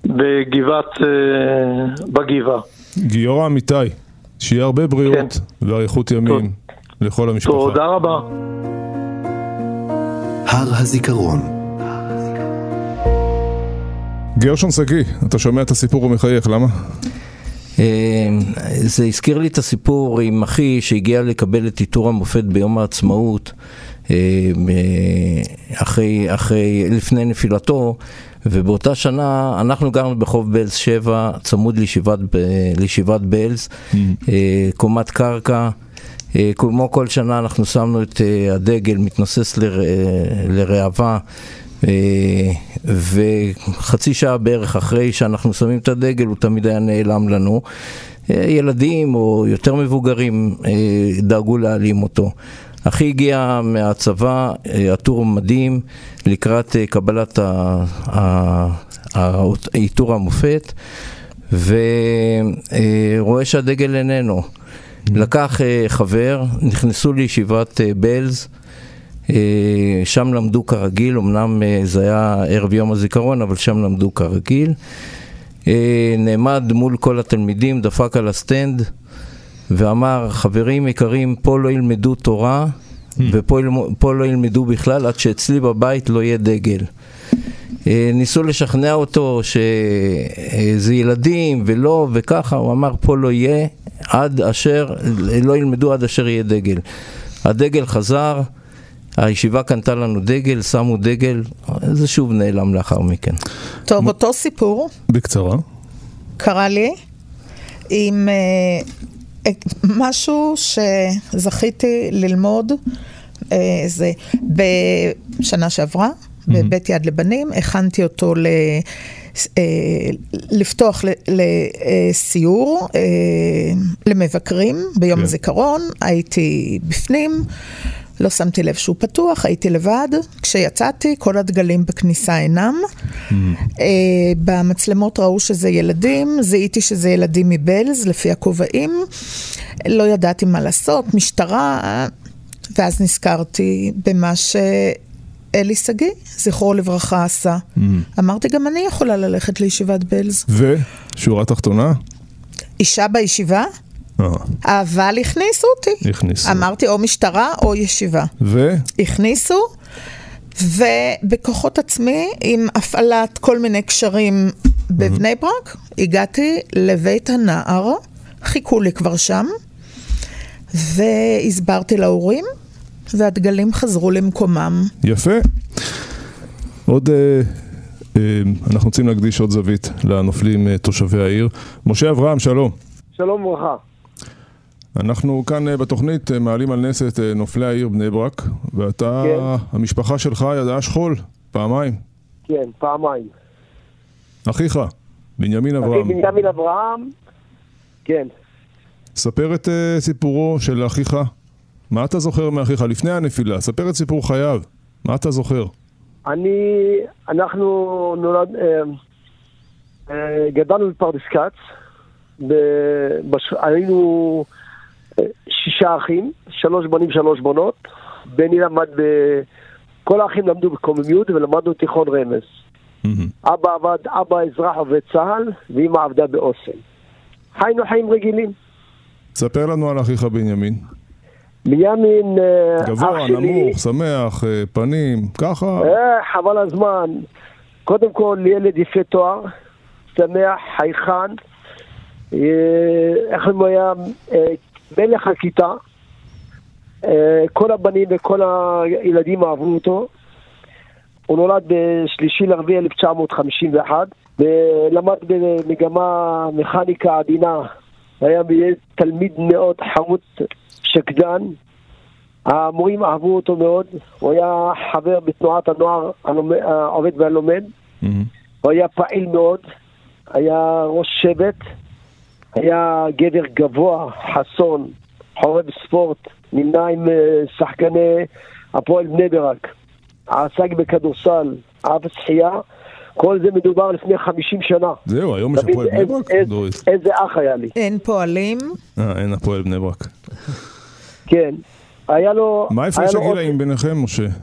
בגבעת, אה, בגבעה. גיורא אמיתי, שיהיה הרבה בריאות ואריכות ימים לכל המשפחה. תודה רבה. הר הזיכרון, גרשון שגיא, אתה שומע את הסיפור ומחייך, למה? אה, זה הזכיר לי את הסיפור עם אחי שהגיע לקבל את עיטור המופת ביום העצמאות, אה, ב- אחרי, אחרי, לפני נפילתו, ובאותה שנה אנחנו גרנו בחוף בלז 7, צמוד לישיבת, לישיבת בלז, אה, קומת קרקע. אה, כמו כל שנה אנחנו שמנו את אה, הדגל מתנוסס לר- אה, לראווה וחצי שעה בערך אחרי שאנחנו שמים את הדגל הוא תמיד היה נעלם לנו. ילדים או יותר מבוגרים דאגו להעלים אותו. אחי הגיע מהצבא, עטור מדים, לקראת קבלת ה- ה- ה- עיטור המופת, ורואה שהדגל איננו. לקח אה, חבר, נכנסו לישיבת אה, בלז, אה, שם למדו כרגיל, אמנם זה היה ערב יום הזיכרון, אבל שם למדו כרגיל. נעמד מול כל התלמידים, דפק על הסטנד ואמר, חברים יקרים, פה לא ילמדו תורה ופה ילמ- פה לא ילמדו בכלל עד שאצלי בבית לא יהיה דגל. ניסו לשכנע אותו שזה ילדים ולא וככה, הוא אמר פה לא יהיה עד אשר, לא ילמדו עד אשר יהיה דגל. הדגל חזר, הישיבה קנתה לנו דגל, שמו דגל, זה שוב נעלם לאחר מכן. טוב, אותו סיפור בקצרה. קרה לי עם אה, משהו שזכיתי ללמוד, אה, זה בשנה שעברה, בבית יד לבנים, הכנתי אותו ל... אה, לפתוח ל- לסיור אה, למבקרים ביום כן. הזיכרון, הייתי בפנים, לא שמתי לב שהוא פתוח, הייתי לבד. כשיצאתי, כל הדגלים בכניסה אינם. אה, במצלמות ראו שזה ילדים, זיהיתי שזה ילדים מבלז, לפי הכובעים. לא ידעתי מה לעשות, משטרה, ואז נזכרתי במה שאלי שגיא, זכרו לברכה, עשה. אמרתי, גם אני יכולה ללכת לישיבת בלז. ושורה תחתונה? אישה בישיבה, אה, אבל הכניסו אותי. הכניסו. אמרתי, או משטרה או ישיבה. ו? הכניסו, ובכוחות עצמי, עם הפעלת כל מיני קשרים בבני ברק, הגעתי לבית הנער, חיכו לי כבר שם, והסברתי להורים, והדגלים חזרו למקומם. יפה. עוד, אה, אה, אנחנו רוצים להקדיש עוד זווית לנופלים אה, תושבי העיר. משה אברהם, שלום. שלום וברכה. אנחנו כאן אה, בתוכנית אה, מעלים על נס את אה, נופלי העיר בני ברק, ואתה, כן. המשפחה שלך ידעה שכול, פעמיים. כן, פעמיים. אחיך, בנימין אחי אברהם. בנימין אברהם, כן. ספר את אה, סיפורו של אחיך. מה אתה זוכר מאחיך לפני הנפילה? ספר את סיפור חייו. מה אתה זוכר? אני, אנחנו נולד, אה, אה, גדלנו בפרדס כץ, בש- היינו אה, שישה אחים, שלוש בנים, שלוש בנות. בני למד ב... כל האחים למדו בקוממיות ולמדנו תיכון רמז. אבא עבד, אבא אזרח עובד צה"ל, ואמא עבדה באוסם. חיינו חיים רגילים. ספר לנו על אחיך בנימין. בנימין, אה, גבוה, נמוך, שמח, אה, פנים, ככה. אה, חבל הזמן. קודם כל, ילד יפה תואר, שמח, חייכן. אה, איך הוא היה מלך הכיתה. כל הבנים וכל הילדים אהבו אותו. הוא נולד בשלישי לרביעי 1951, ולמד במגמה מכניקה עדינה. היה תלמיד מאוד חרוץ, שקדן, המורים אהבו אותו מאוד, הוא היה חבר בתנועת הנוער העובד והלומד, מהמם. הוא היה פעיל מאוד, היה ראש שבט, היה גבר גבוה, חסון, חורב ספורט, נמנה עם אה, שחקני הפועל בני ברק, עסק בכדורסל, אהב שחייה, כל זה מדובר לפני 50 שנה. זהו, היום יש הפועל בני ברק? איזה אח היה לי, אין פועלים, אה, אין הפועל בני ברק. כן. היה לו... מה הפרש הגילאים ביניכם, משה? אופי-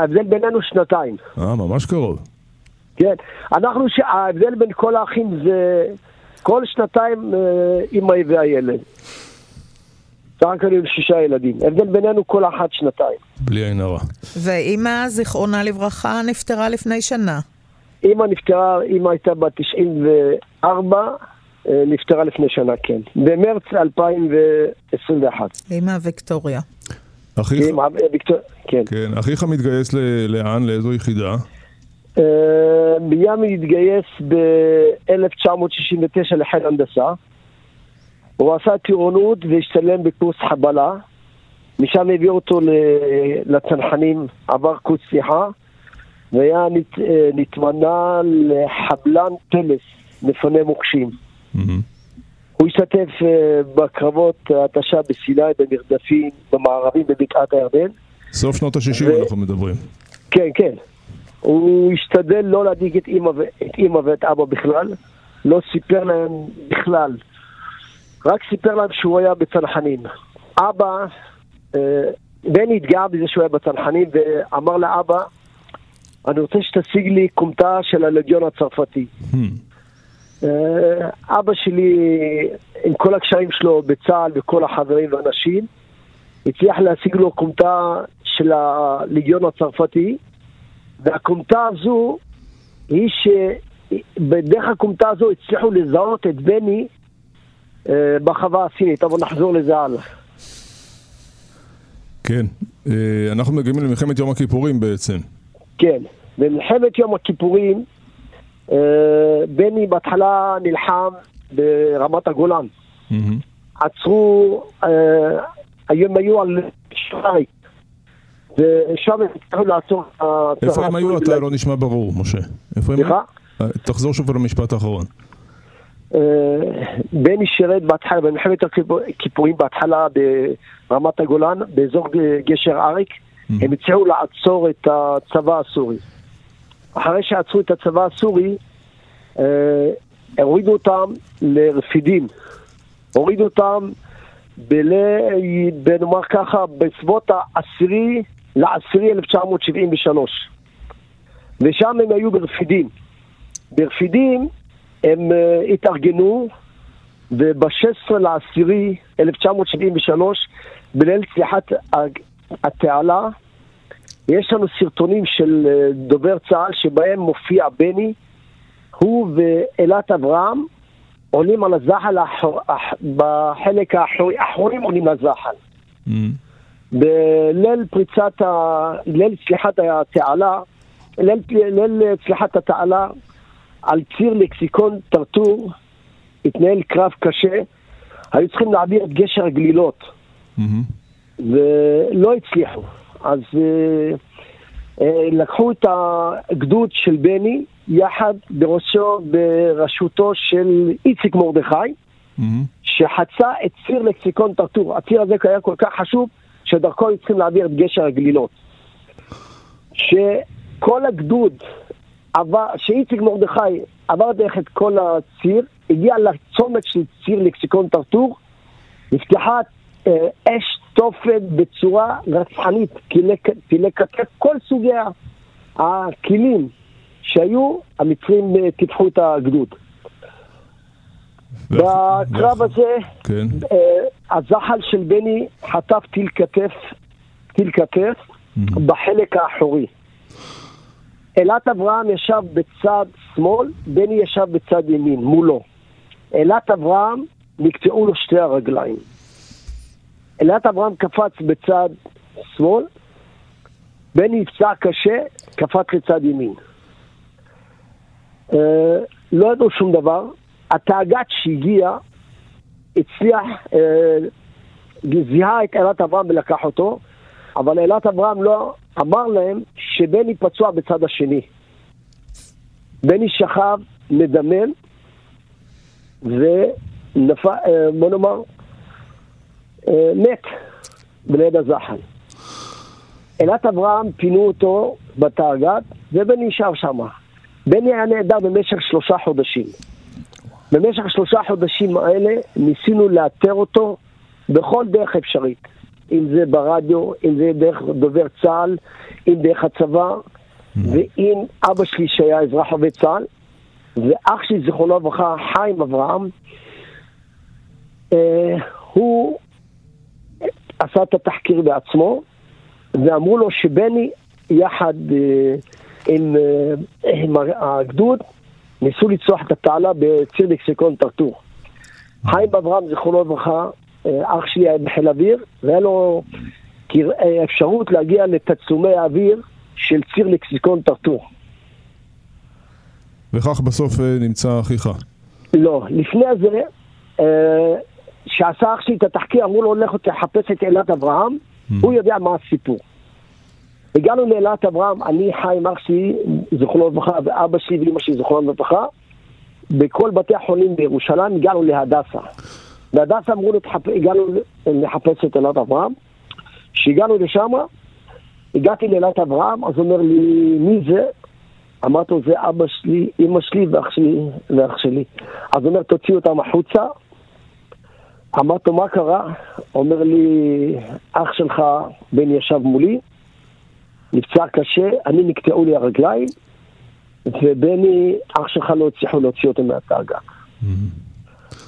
ההבדל בינינו שנתיים. אה, ממש קרוב. כן, אנחנו. ההבדל בין כל האחים זה כל שנתיים אה, אמא והילד. סך הכל היו שישה ילדים. ההבדל בינינו כל אחת שנתיים. בלי עין הרע. ואימא, זיכרונה לברכה, נפטרה לפני שנה. אמא נפטרה, אמא הייתה בת 94, אה, נפטרה לפני שנה, כן. במרץ 2021. אימא ויקטוריה. אחיך, אה, ויקטור... כן. כן, אחיך מתגייס ל- לאן? לאיזו יחידה? אה, ביאמי התגייס ב-1969 לחיל הנדסה. הוא עשה טירונות והשתלם בקורס חבלה. משם הביאו אותו ל- לצנחנים, עבר קורס שיחה, והיה נת- אה, נתמנה לחבלן פלס, מפנה מוקשים. הוא השתתף אה, בקרבות התשה בסיני, במרדפים, במערבים, בבקעת הירדן. סוף שנות ה-60 ו- אנחנו מדברים. כן, כן. הוא השתדל לא להדאיג את אימא, ו- את אימא ואת אבא בכלל, לא סיפר להם בכלל. רק סיפר להם שהוא היה בצנחנים. אבא, אה, בני התגאה בזה שהוא היה בצנחנים ואמר לאבא, אני רוצה שתשיג לי כומתה של הלגיון הצרפתי. Hmm. אה, אבא שלי, עם כל הקשרים שלו בצה"ל וכל החברים והאנשים, הצליח להשיג לו כומתה של הליגיון הצרפתי, והכומתה הזו היא שבדרך הכומתה הזו הצליחו לזהות את בני אה, בחווה הסינית, אבל נחזור לזה הלאה. כן, אה, אנחנו מגיעים למלחמת יום הכיפורים בעצם. כן, במלחמת יום הכיפורים בני בהתחלה נלחם ברמת הגולן. עצרו, הם היו על שרי, ושם הם הצליחו לעצור את איפה הם היו? אתה לא נשמע ברור, משה. איפה הם היו? תחזור שוב על המשפט האחרון. אה, בני שירת בהתחלה, במלחמת הכיפורים בהתחלה ברמת הגולן, באזור גשר אריק, הם הצליחו לעצור את הצבא הסורי. אחרי שעצרו את הצבא הסורי, אה, הורידו אותם לרפידים. הורידו אותם, בל... בנאמר ככה, בסביבות העשירי לעשירי 1973. ושם הם היו ברפידים. ברפידים הם uh, התארגנו, וב-16 לעשירי 1973, בליל צליחת התעלה, יש לנו סרטונים של uh, דובר צה"ל שבהם מופיע בני, הוא ואילת אברהם עולים על הזחל בחלק האחורי, האחורים עולים לזחל. Mm. בליל פריצת, ה... ליל צליחת התעלה, ליל, ליל צליחת התעלה, על ציר לקסיקון טרטור, התנהל קרב קשה, היו צריכים להעביר את גשר הגלילות, mm-hmm. ולא הצליחו. אז אה, אה, לקחו את הגדוד של בני, יחד בראשו, בראשותו של איציק מרדכי, mm-hmm. שחצה את ציר לקסיקון טרטור. הציר הזה היה כל כך חשוב, שדרכו היו צריכים להעביר את גשר הגלילות. שכל הגדוד עבר, שאיציק מרדכי עבר דרך את כל הציר, הגיע לצומת של ציר לקסיקון טרטור, נפתחה אה, אש תופת בצורה רצחנית, טילי כתף, כל סוגי הכלים שהיו, המצרים אה, טיפחו את הגדוד. בקרב הזה, כן. אה, הזחל של בני חטף טיל כתף, טיל כתף בחלק האחורי. אילת אברהם ישב בצד שמאל, בני ישב בצד ימין, מולו. אילת אברהם נקטעו לו שתי הרגליים. אילת אברהם קפץ בצד שמאל, בני נפצע קשה, קפץ לצד ימין. Uh, לא ידעו שום דבר, התאג"ת שהגיע הצליח, uh, זיהה את אילת אברהם ולקח אותו, אבל אילת אברהם לא אמר להם שבני פצוע בצד השני. בני שכב, מדמם, ונפל, אה, נאמר, אה, מת בליד הזחל. אלת אברהם פינו אותו בתאג"ד, ובני נשאר שם. בני היה נעדר במשך שלושה חודשים. במשך שלושה חודשים האלה ניסינו לאתר אותו בכל דרך אפשרית. אם זה ברדיו, אם זה דרך דובר צה"ל, אם דרך הצבא, mm. ואם אבא שלי שהיה אזרח עובד צה"ל, ואח שלי, זיכרונו לברכה, חיים אברהם, אה, הוא עשה את התחקיר בעצמו, ואמרו לו שבני, יחד אה, עם, אה, עם הגדוד, ניסו לצלוח את התעלה בציר לקסיקון טרטור. חיים אברהם, זיכרונו לברכה, אה, אח שלי היה בחיל אוויר, והיה לו אפשרות להגיע לתצומי האוויר של ציר לקסיקון טרטור. וכך בסוף נמצא אחיך. לא, לפני זה שעשה אח שלי את התחקיר, אמרו לו, לך תחפש את אלעד אברהם, mm. הוא יודע מה הסיפור. הגענו לאלעד אברהם, אני חי עם אח שלי, זכרונו לברכה, ואבא שלי ואמא שלי, זכרונו לברכה, בכל בתי החולים בירושלים הגענו להדסה. בהדסה אמרו לי, הגענו לחפש את אלעד אברהם. כשהגענו לשם, הגעתי לאלעד אברהם, אז הוא אומר לי, מי זה? אמרתי לו, זה אבא שלי, אמא שלי ואח שלי, ואח שלי. אז הוא אומר, תוציאו אותם החוצה. אמרתי לו, מה קרה? אומר לי, אח שלך, בן ישב מולי, נפצע קשה, אני נקטעו לי הרגליים, ובני, אח שלך לא הצליחו להוציא אותו מהטרגה.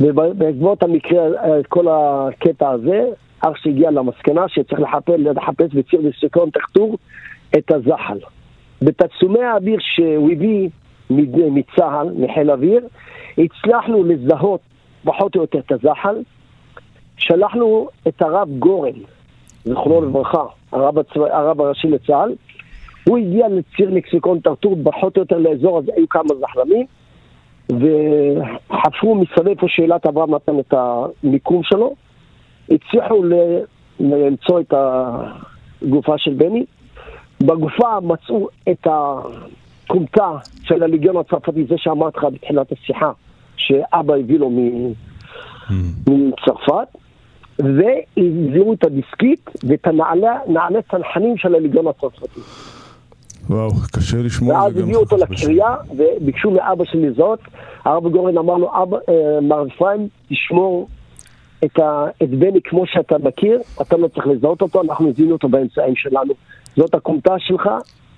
ובעקבות המקרה, כל הקטע הזה, אח שהגיע למסקנה שצריך לחפש, לחפש בציר לסיכון תחתור את הזחל. בתצומי האוויר שהוא הביא מצה"ל, מחיל אוויר, הצלחנו לזהות פחות או יותר את הזחל, שלחנו את הרב גורן, זכרונו לברכה, הרב, הצבא, הרב הראשי לצה"ל, הוא הגיע לציר לקסיקון טרטור, פחות או יותר לאזור הזה היו כמה זחלמים, וחפרו מסביב איפה שאלת אברהם נתן את המיקום שלו, הצליחו למצוא את הגופה של בני. בגופה מצאו את הכומתה של הליגיון הצרפתי, זה שאמרתי לך בתחילת השיחה, שאבא הביא לו mm. מצרפת, והזירו את הדיסקית ואת הנעלי צנחנים של הליגיון הצרפתי. וואו, קשה לשמוע ואז הביאו אותו לקריאה, וביקשו מאבא שלי זאת. הרב גורן אמר לו, אבא, אה, מר אפרים, תשמור את, ה, את בני כמו שאתה מכיר, אתה לא צריך לזהות אותו, אנחנו זיהינו אותו באמצעים שלנו. זאת הכומתה שלך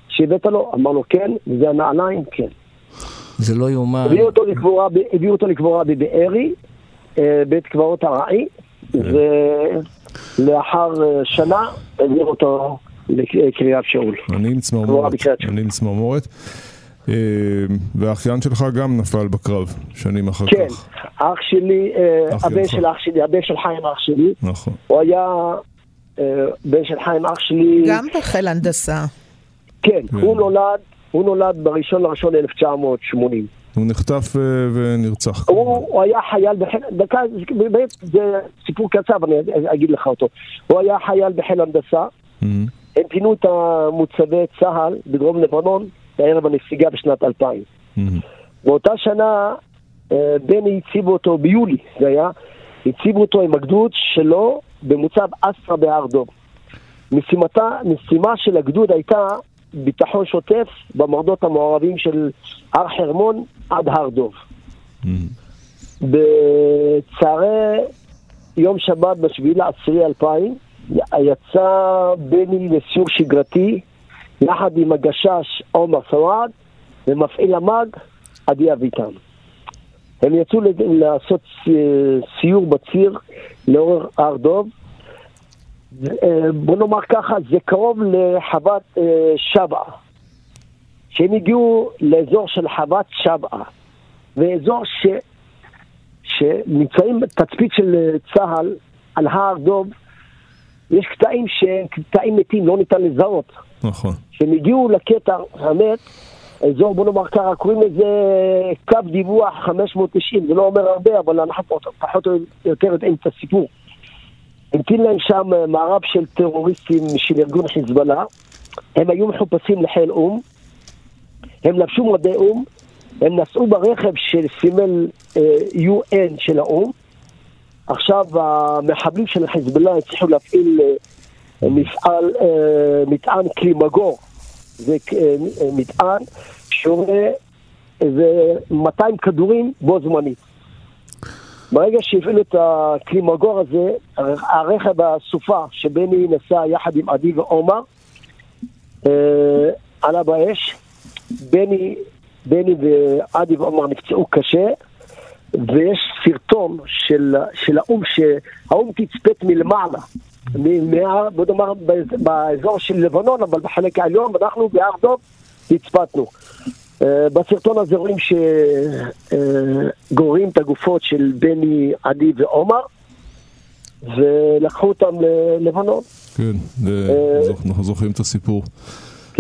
שהבאת לו? אמר לו כן, וזה הנעליים? כן. זה לא יאומן. הביאו אותו לקבורה, הביאו אותו לקבורה בבארי, אה, בית קברות ארעי, כן. ולאחר אה, שנה העביר אותו לקריאת שאול. אני עם צמרמורת. אני עם צמרמורת. אה, והאחיין שלך גם נפל בקרב, שנים אחר כן, כך. כן, אח שלי, אה, הבן של אח שלי, הבן של חיים אח שלי. נכון. הוא היה בן של חיים אח שלי. גם בחיל הנדסה. כן, כן, הוא נולד, הוא נולד בראשון לראשון 1980. הוא נחטף ונרצח. הוא היה חייל בחיל, דקה, באמת זה סיפור קצר, אני אגיד לך אותו. הוא היה חייל בחיל הנדסה. הם פינו את המוצבי צה"ל בדרום לבנון בערב הנסיגה בשנת 2000. Mm-hmm. באותה שנה אה, בני הציבו אותו, ביולי זה היה, הציבו אותו עם הגדוד שלו במוצב אסטרה בהר דוב. משימתה, משימה של הגדוד הייתה ביטחון שוטף במורדות המעורבים של הר חרמון עד הר דוב. Mm-hmm. בצערי יום שבת בשביעי לעשירי 2000 יצא בני לסיור שגרתי יחד עם הגשש עומר סואעד ומפעיל המאג עדי אביטן. הם יצאו לעשות סיור בציר לאורך הר דוב. אה, בוא נאמר ככה, זה קרוב לחוות אה, שבעה. שהם הגיעו לאזור של חוות שבעה, ואזור ש... שנמצאים תצפית של צה"ל על הר דוב יש קטעים שהם קטעים מתים, לא ניתן לזהות. נכון. כשהם הגיעו לקטע המת, אזור, בוא נאמר ככה, קוראים לזה קו דיווח 590, זה לא אומר הרבה, אבל אנחנו פחות או יותר יודעים את הסיפור. המתין להם שם מערב של טרוריסטים של ארגון חיזבאללה, הם היו מחופשים לחיל או"ם, הם לבשו מדי או"ם, הם נסעו ברכב של סימל אה, UN של האו"ם, עכשיו המחבלים של חיזבאללה הצליחו להפעיל אה, מפעל, אה, מטען קלימגור. זה אה, מטען שעולה איזה 200 כדורים בו זמנית. ברגע שהפעילו את הקלימגור הזה, הרכב הסופה שבני נסע יחד עם עדי ועומר עלה באש. בני, בני ועדי ועומר נפצעו קשה, ויש סרטון של, של האו"ם, שהאו"ם תצפת מלמעלה, מה, בוא נאמר באזור של לבנון, אבל בחלק העליון, ואנחנו בהר דוב תצפתנו. Uh, בסרטון הזה רואים שגוררים uh, את הגופות של בני, עדי ועומר, ולקחו אותם ללבנון. כן, אנחנו זוכרים את הסיפור.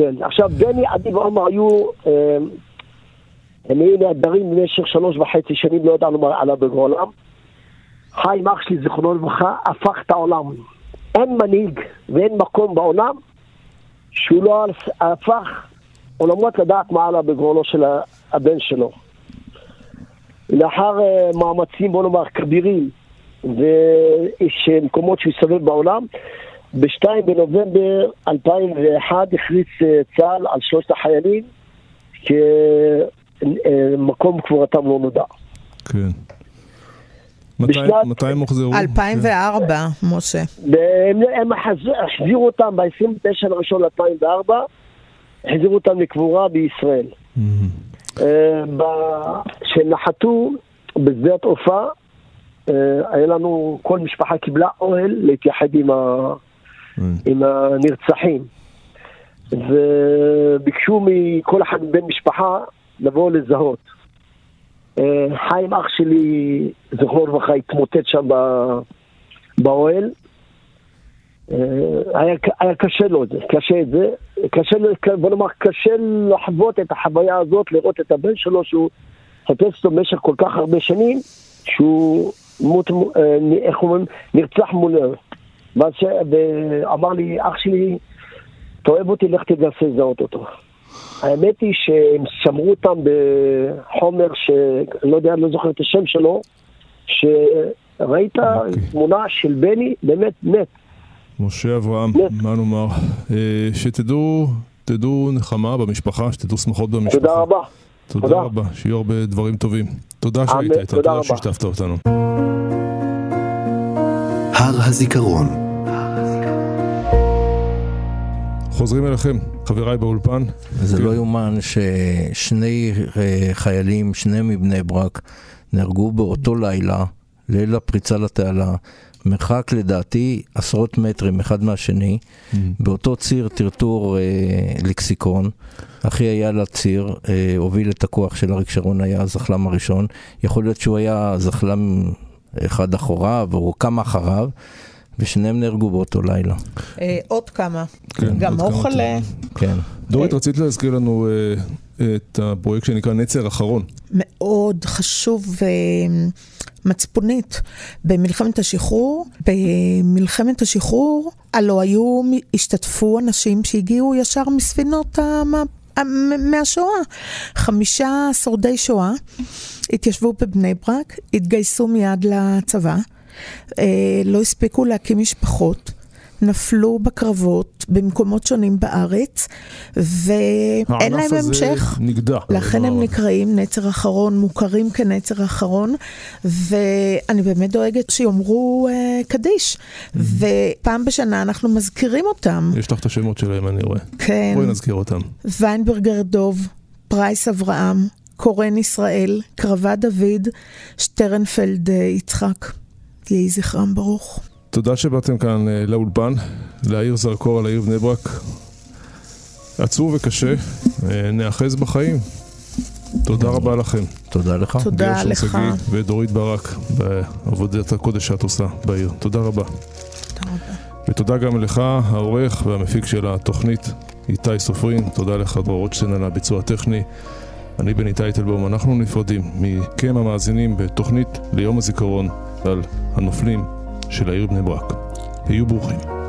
כן, עכשיו בני, עדי ועומר היו... Uh, הם היו נעדרים במשך שלוש וחצי שנים, לא ידענו מה עלה בגורלם. חיים אח שלי, זיכרונו לברכה, הפך את העולם. אין מנהיג ואין מקום בעולם שהוא לא הפך עולמות לדעת מה עלה בגורלו של הבן שלו. לאחר uh, מאמצים, בוא נאמר, כבירים, ויש מקומות שהוא הסתובב בעולם, ב-2 בנובמבר 2001 הכריץ uh, צה"ל על שלושת החיילים מקום קבורתם לא נודע. כן. מתי הם הוחזרו? 2004, משה. הם החזירו אותם ב-29 לראשון 2004, החזירו אותם לקבורה בישראל. כשנחתו בשדה התעופה, היה לנו, כל משפחה קיבלה אוהל להתייחד עם, ה. עם הנרצחים. וביקשו מכל אחד מבן משפחה לבוא לזהות. חיים אח שלי, זכרו לברכה, התמוטט שם באוהל. היה, היה קשה לו את זה, קשה את זה, קשה, בוא נאמר, קשה לחוות את החוויה הזאת, לראות את הבן שלו שהוא חפש אותו במשך כל כך הרבה שנים, שהוא מות, איך אומרים, נרצח מולו. ואז אמר לי, אח שלי, אתה אוהב אותי, לך תנסה לזהות אותו. האמת היא שהם שמרו אותם בחומר שאני לא יודע, אני לא זוכר את השם שלו, שראית okay. אוקיי. תמונה של בני, באמת מת. משה אברהם, מת. מה נאמר? אה, שתדעו, תדעו נחמה במשפחה, שתדעו שמחות במשפחה. תודה רבה. תודה, תודה רבה, שיהיו הרבה דברים טובים. תודה שהיית איתה, תודה, תודה שהשתפת אותנו. הר הזיכרון חוזרים אליכם, חבריי באולפן. זה כן. לא יאומן ששני אה, חיילים, שני מבני ברק, נהרגו באותו לילה, ליל הפריצה לתעלה, מרחק לדעתי עשרות מטרים אחד מהשני, mm-hmm. באותו ציר טרטור אה, לקסיקון. אחי היה לציר, אה, הוביל את הכוח של אריק שרון, היה הזחלם הראשון. יכול להיות שהוא היה זחלם אחד אחוריו, או כמה אחריו. ושניהם נהרגו באותו לילה. אה, עוד כמה. כן, גם אוכלה. כן. דורית, רצית להזכיר לנו אה, את הפרויקט שנקרא נצר אחרון. מאוד חשוב ומצפונית. במלחמת השחרור, במלחמת השחרור, הלא היו, השתתפו אנשים שהגיעו ישר מספינות מהשואה. חמישה שורדי שואה התיישבו בבני ברק, התגייסו מיד לצבא. אה, לא הספיקו להקים משפחות. נפלו בקרבות במקומות שונים בארץ, ואין להם המשך. הענף הזה נגדע. לכן הם נקראים נצר אחרון, מוכרים כנצר אחרון, ואני באמת דואגת שיאמרו uh, קדיש. Mm-hmm. ופעם בשנה אנחנו מזכירים אותם. יש לך את השמות שלהם, אני רואה. כן. בואי נזכיר אותם. ויינברגר דוב, פרייס אברהם, קורן ישראל, קרבה דוד, שטרנפלד יצחק. יהי זכרם ברוך. תודה שבאתם כאן אה, לאולפן, להאיר זרקור על העיר בני ברק. עצוב וקשה, אה, נאחז בחיים. תודה רבה לכם. תודה לך. תודה לך. ודורית ברק בעבודת הקודש שאת עושה בעיר. תודה רבה. תודה רבה. ותודה גם לך, העורך והמפיק של התוכנית, איתי סופרין. תודה לך, דרור רוטשטיין, על הביצוע הטכני. אני בני טייטלבום, אנחנו נפרדים מכם המאזינים בתוכנית ליום הזיכרון על הנופלים של העיר בני ברק. היו ברוכים.